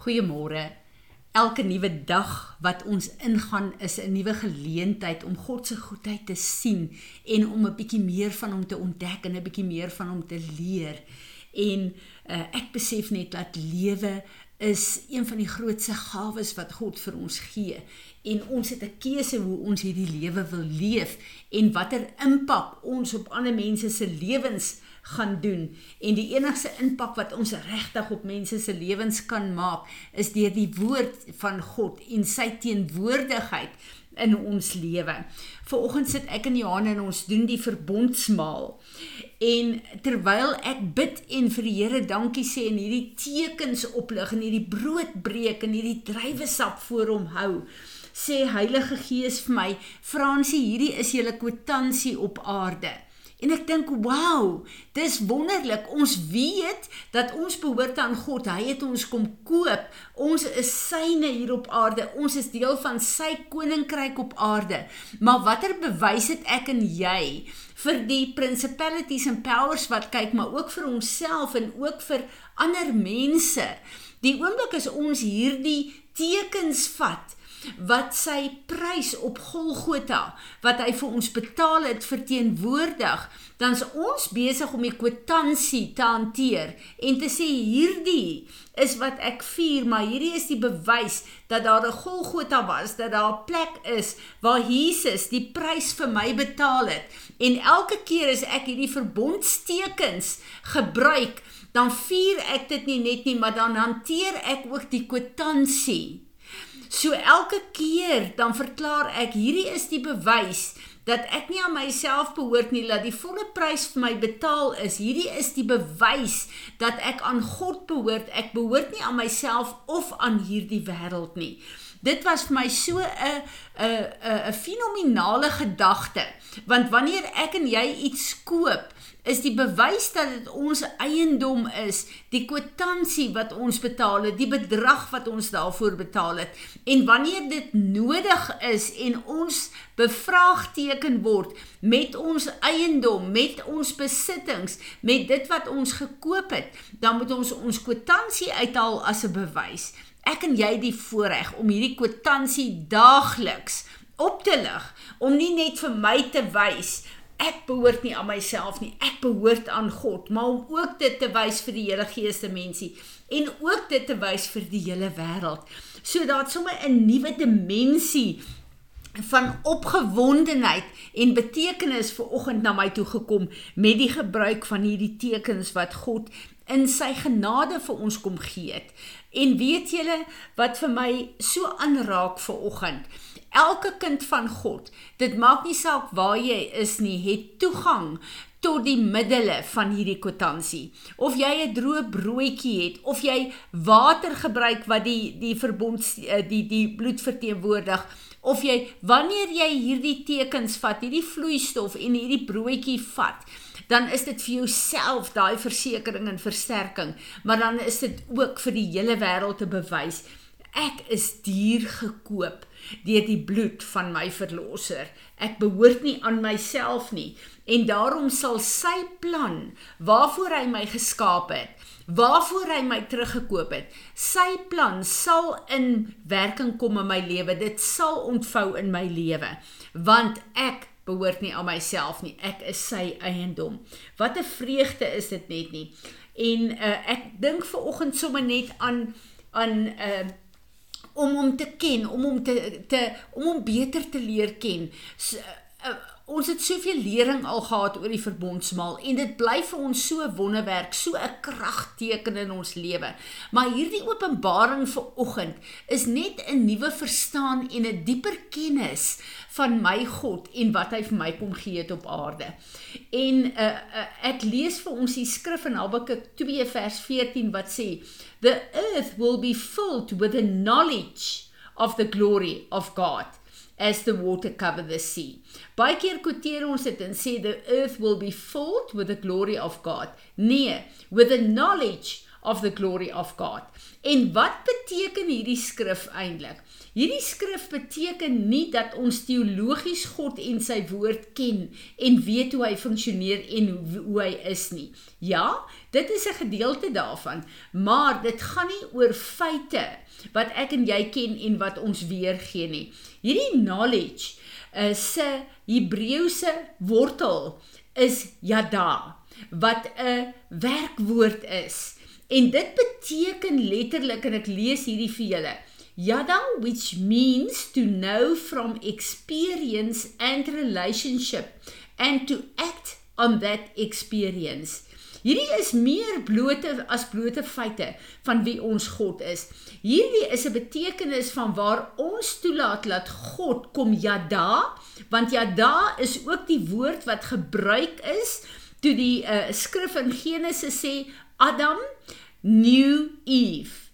Goeiemôre. Elke nuwe dag wat ons ingaan is 'n nuwe geleentheid om God se goedheid te sien en om 'n bietjie meer van hom te ontdek en 'n bietjie meer van hom te leer. En uh, ek besef net dat lewe is een van die grootste gawes wat God vir ons gee en ons het 'n keuse hoe ons hierdie lewe wil leef en watter impak ons op ander mense se lewens gaan doen en die enigste impak wat ons regtig op mense se lewens kan maak is deur die woord van God en sy teenwoordigheid in ons lewe. Vanoggend sit ek en Johan en ons doen die verbondsmaal. En terwyl ek bid en vir die Here dankie sê en hierdie tekens oplig en hierdie brood breek en hierdie druiwesap voor hom hou, sê Heilige Gees vir my, Fransie, hierdie is julle kwitansie op aarde. En ek dink, "Wow, dis wonderlik. Ons weet dat ons behoort aan God. Hy het ons kom koop. Ons is syne hier op aarde. Ons is deel van sy koninkryk op aarde. Maar watter bewys het ek en jy vir die principalities and powers wat kyk, maar ook vir onsself en ook vir ander mense? Die oomblik as ons hierdie tekens vat, wat sy prys op Golgotha wat hy vir ons betaal het verteenwoordig, dan is ons besig om die kwitansie te hanteer en te sê hierdie is wat ek vier, maar hierdie is die bewys dat daar 'n Golgotha was, dat daar 'n plek is waar Jesus die prys vir my betaal het. En elke keer as ek hierdie verbondstekens gebruik, dan vier ek dit nie net nie, maar dan hanteer ek ook die kwitansie So elke keer dan verklaar ek hierdie is die bewys dat ek nie aan myself behoort nie dat die volle prys vir my betaal is. Hierdie is die bewys dat ek aan God behoort. Ek behoort nie aan myself of aan hierdie wêreld nie. Dit was vir my so 'n 'n 'n 'n fenominale gedagte want wanneer ek en jy iets koop is die bewys dat dit ons eiendom is, die kwitansie wat ons betaal het, die bedrag wat ons daarvoor betaal het. En wanneer dit nodig is en ons bevraagteken word met ons eiendom, met ons besittings, met dit wat ons gekoop het, dan moet ons ons kwitansie uithaal as 'n bewys. Ek en jy die voorreg om hierdie kwitansie daagliks op te lig om nie net vir my te wys ek behoort nie aan myself nie. Ek behoort aan God, maar om ook dit te wys vir die hele geeste mensie en ook dit te wys vir die hele wêreld. So daar't sommer 'n nuwe dimensie van opgewondenheid en betekenis vir oggend na my toe gekom met die gebruik van hierdie tekens wat God in sy genade vir ons kom gee het. En weet julle wat vir my so aanraak vir oggend? Elke kind van God, dit maak nie saak waar jy is nie, het toegang tot die middele van hierdie kwitansie. Of jy 'n droë broodjie het of jy water gebruik wat die die verbond eh, die die bloed verteenwoordig of jy wanneer jy hierdie tekens vat, hierdie vloeistof en hierdie broodjie vat, dan is dit vir jouself daai versekering en versterking, maar dan is dit ook vir die hele wêreld te bewys ek is duur gekoop deur die bloed van my verlosser. Ek behoort nie aan myself nie en daarom sal sy plan waarvoor hy my geskaap het, waarvoor hy my teruggekoop het, sy plan sal in werking kom in my lewe. Dit sal ontvou in my lewe want ek behoort nie aan myself nie. Ek is sy eiendom. Wat 'n vreugde is dit net nie. En uh, ek dink ver oggend sommer net aan aan uh, om hom te ken, om hom te te om hom beter te leer ken. So, uh, ons het soveel lering al gehad oor die verbondsmaal en dit bly vir ons so wonderwerk, so 'n kragteken in ons lewe. Maar hierdie openbaring vir oggend is net 'n nuwe verstaan en 'n dieper kennis van my God en wat hy vir my kom gee het op aarde. En uh, uh, ek lees vir ons die skrif in Habakuk 2 vers 14 wat sê the earth will be filled with the knowledge of the glory of God as the water cover the sea. Baie keer quoteer ons dit en sê the earth will be filled with the glory of God. Nee, with the knowledge of the glory of God. En wat beteken hierdie skrif eintlik? Hierdie skrif beteken nie dat ons teologies God en sy woord ken en weet hoe hy funksioneer en hoe, hoe hy is nie. Ja, dit is 'n gedeelte daarvan, maar dit gaan nie oor feite wat ek en jy ken en wat ons weergee nie. Hierdie knowledge is 'n Hebreëse wortel is yada wat 'n werkwoord is. En dit beteken letterlik en ek lees hierdie vir julle Yada, which means to know from experience and relationship and to act on that experience. Hierdie is meer blote as blote feite van wie ons God is. Hierdie is 'n betekenis van waar ons toelaat dat God kom yada, want yada is ook die woord wat gebruik is toe die uh, skrif in Genesis sê Adam knew Eve.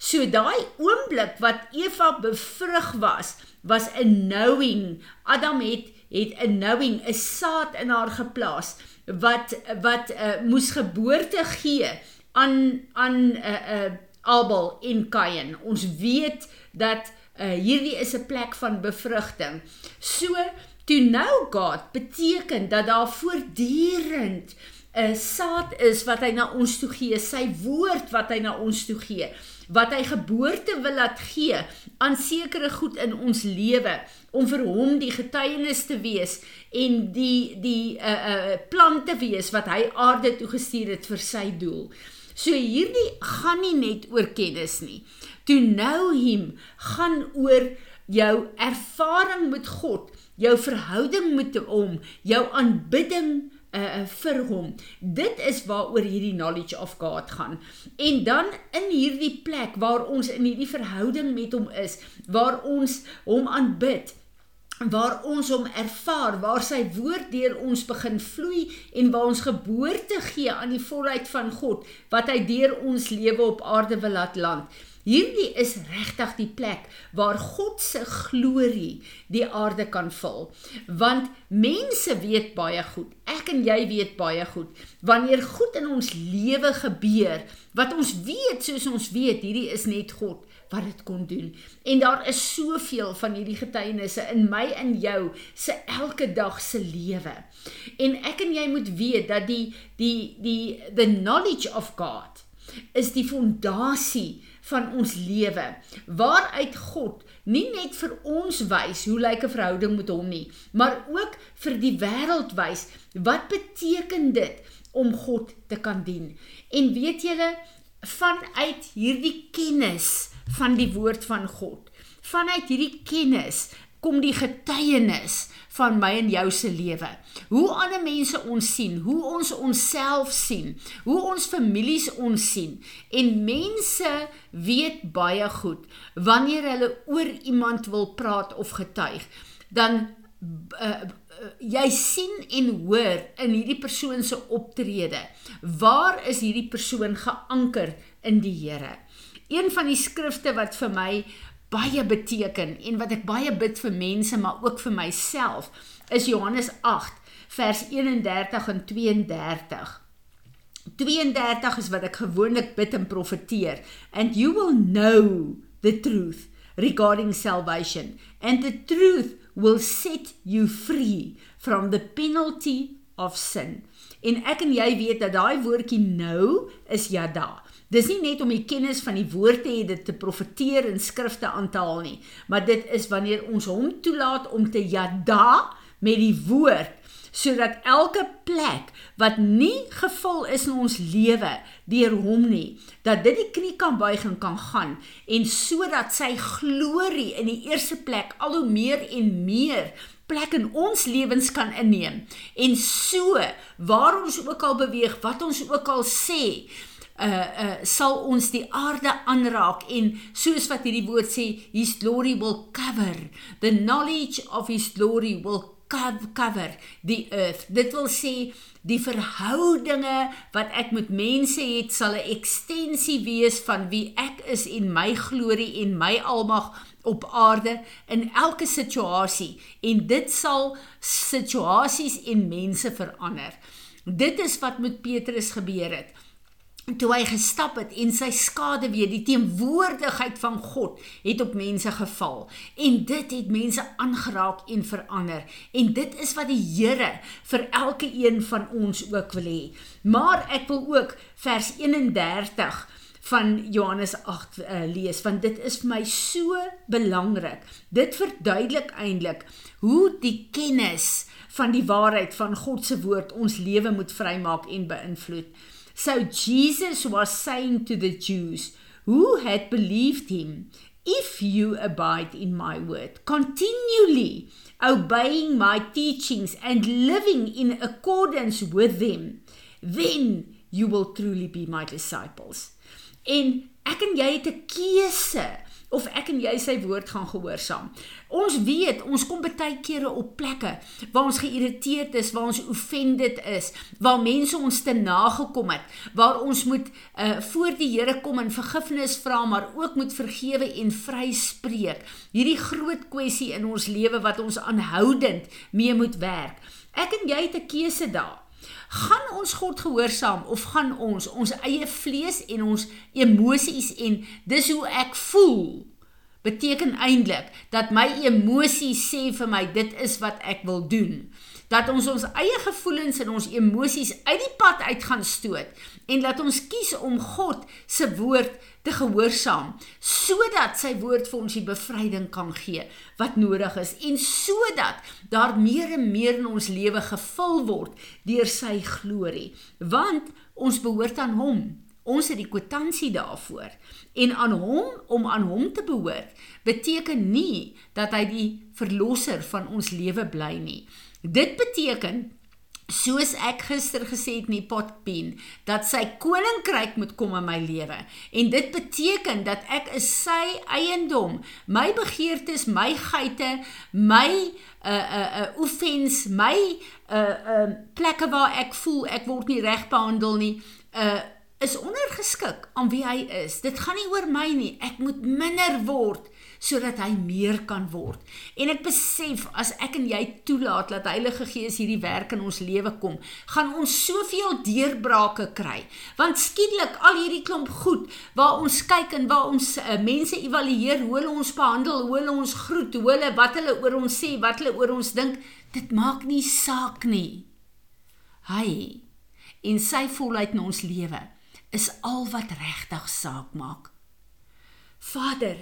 So daai oomblik wat Eva bevrug was, was 'n knowing. Adam het het 'n knowing, 'n saad in haar geplaas wat wat uh, moes geboorte gee aan aan 'n uh, eh, 'n uh, Abel en Kain. Ons weet dat uh, hierdie is 'n plek van bevrugting. So to know God beteken dat daar voortdurend 'n saad is wat hy na ons toe gee, sy woord wat hy na ons toe gee wat hy geboorte wil laat gee aan sekere goed in ons lewe om vir hom die getuienis te wees en die die 'n uh, uh, plan te wees wat hy aarde toe gestuur het vir sy doel. So hierdie gaan nie net oor kennis nie. To know him gaan oor jou ervaring met God, jou verhouding met hom, jou aanbidding uh, vir hom. Dit is waaroor hierdie knowledge of God gaan. En dan in hierdie plek waar ons in hierdie verhouding met hom is, waar ons hom aanbid, waar ons hom ervaar, waar sy woord deur ons begin vloei en waar ons geboorte gee aan die volheid van God wat hy deur ons lewe op aarde wil laat land. Hierdie is regtig die plek waar God se glorie die aarde kan vul. Want mense weet baie goed, ek en jy weet baie goed, wanneer goed in ons lewe gebeur, wat ons weet soos ons weet, hierdie is net God wat dit kon doen. En daar is soveel van hierdie getuienisse in my en jou se elke dag se lewe. En ek en jy moet weet dat die die die the knowledge of God is die fondasie van ons lewe waaruit God nie net vir ons wys hoe lyk 'n verhouding met hom nie maar ook vir die wêreld wys wat beteken dit om God te kan dien en weet julle vanuit hierdie kennis van die woord van God vanuit hierdie kennis kom die getuienis van my en jou se lewe. Hoe ander mense ons sien, hoe ons onsself sien, hoe ons families ons sien. En mense weet baie goed wanneer hulle oor iemand wil praat of getuig, dan uh, jy sien en hoor in hierdie persoon se optrede, waar is hierdie persoon geanker in die Here? Een van die skrifte wat vir my baie beteken en wat ek baie bid vir mense maar ook vir myself is Johannes 8 vers 31 en 32. 32 is wat ek gewoonlik bid en profeteer and you will know the truth regarding salvation and the truth will set you free from the penalty of sin. En ek en jy weet dat daai woordjie nou is yada. Dis nie net om die kennis van die woord te hê dit te profeteer en skrifte aan te haal nie, maar dit is wanneer ons hom toelaat om te yada met die woord sodat elke plek wat nie gevul is in ons lewe deur hom nie dat dit die knie kan buig en kan gaan en sodat sy glorie in die eerste plek al hoe meer en meer plek in ons lewens kan inneem. En so waar ons ook al beweeg wat ons ook al sê uh uh sal ons die aarde aanraak en soos wat hierdie woord sê his glory will cover. The knowledge of his glory will cover the earth. Dit wil sê die verhoudinge wat ek met mense het sal 'n ekstensie wees van wie ek is en my glorie en my almag op aarde in elke situasie. En dit sal situasies en mense verander. Dit is wat met Petrus gebeur het toe hy gestap het en sy skade weer die teenwoordigheid van God het op mense geval. En dit het mense aangeraak en verander. En dit is wat die Here vir elke een van ons ook wil hê. Maar ek wil ook vers 31 van Johannes 8 uh, eh, lees want dit is vir my so belangrik. Dit verduidelik eintlik hoe die kennis van die waarheid van God se woord ons lewe moet vrymaak en beïnvloed So Jesus was saying to the Jews who had believed him, If you abide in my word, continually obeying my teachings and living in accordance with them, then you will truly be my disciples. En ek en jy het 'n keuse of ek en jy sy woord gaan gehoorsaam. Ons weet, ons kom baie kere op plekke waar ons geïrriteerd is, waar ons offended is, waar mense ons te nagekom het, waar ons moet uh voor die Here kom en vergifnis vra, maar ook moet vergewe en vryspreek. Hierdie groot kwessie in ons lewe wat ons aanhoudend mee moet werk. Ek en jy het 'n keuse daar gaan ons God gehoorsaam of gaan ons ons eie vlees en ons emosies en dis hoe ek voel beteken eintlik dat my emosies sê vir my dit is wat ek wil doen dat ons ons eie gevoelens en ons emosies uit die pad uit gaan stoot en laat ons kies om God se woord te gehoorsaam sodat sy woord vir ons die bevryding kan gee wat nodig is en sodat daar meer en meer in ons lewe gevul word deur sy glorie. Want ons behoort aan hom. Ons het die kwitansie daarvoor. En aan hom om aan hom te behoort beteken nie dat hy die verlosser van ons lewe bly nie dit beteken soos ek gister gesê het in die potpien dat sy koninkryk moet kom in my lewe. En dit beteken dat ek is sy eiendom. My begeertes my geite my uh uh uh offense my uh uh plekke waar ek voel ek word nie reg behandel nie uh is ondergeskik aan wie hy is. Dit gaan nie oor my nie. Ek moet minder word sodat hy meer kan word. En ek besef as ek en jy toelaat dat Heilige Gees hierdie werk in ons lewe kom, gaan ons soveel deurbrake kry. Want skielik al hierdie klomp goed waar ons kyk en waar ons uh, mense evalueer hoe hulle ons behandel, hoe hulle ons groet, hoe hulle wat hulle oor ons sê, wat hulle oor ons dink, dit maak nie saak nie. Hy in sy volheid in ons lewe is al wat regtig saak maak. Vader,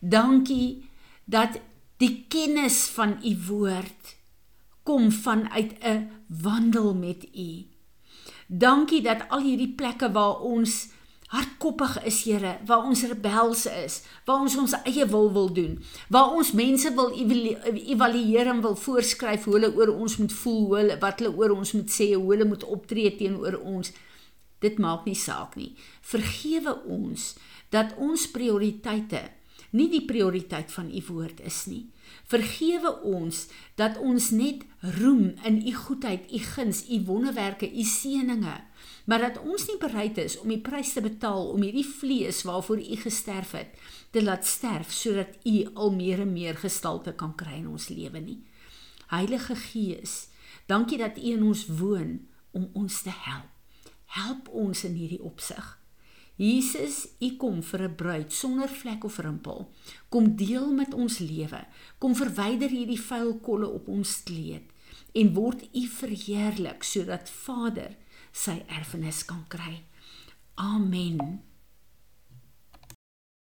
Dankie dat die kennis van u woord kom vanuit 'n wandel met u. Dankie dat al hierdie plekke waar ons hardkoppig is, Here, waar ons rebels is, waar ons ons eie wil wil doen, waar ons mense wil evalueer en wil voorskryf hoe hulle oor ons moet voel, hoe hulle wat hulle oor ons moet sê, hoe hulle moet optree teenoor ons. Dit maak nie saak nie. Vergewe ons dat ons prioriteite nie die prioriteit van u woord is nie. Vergewe ons dat ons net roem in u goedheid, u guns, u wonderwerke, u seëninge, maar dat ons nie bereid is om die prys te betaal om hierdie vlees waarvoor u gesterf het, te laat sterf sodat u al meer en meer gestalte kan kry in ons lewe nie. Heilige Gees, dankie dat u in ons woon om ons te help. Help ons in hierdie opsig. Jesus, U kom vir 'n bruid sonder vlek of rimpel. Kom deel met ons lewe. Kom verwyder hierdie vuil kolle op ons kleed en word U verheerlik sodat Vader sy erfenis kan kry. Amen.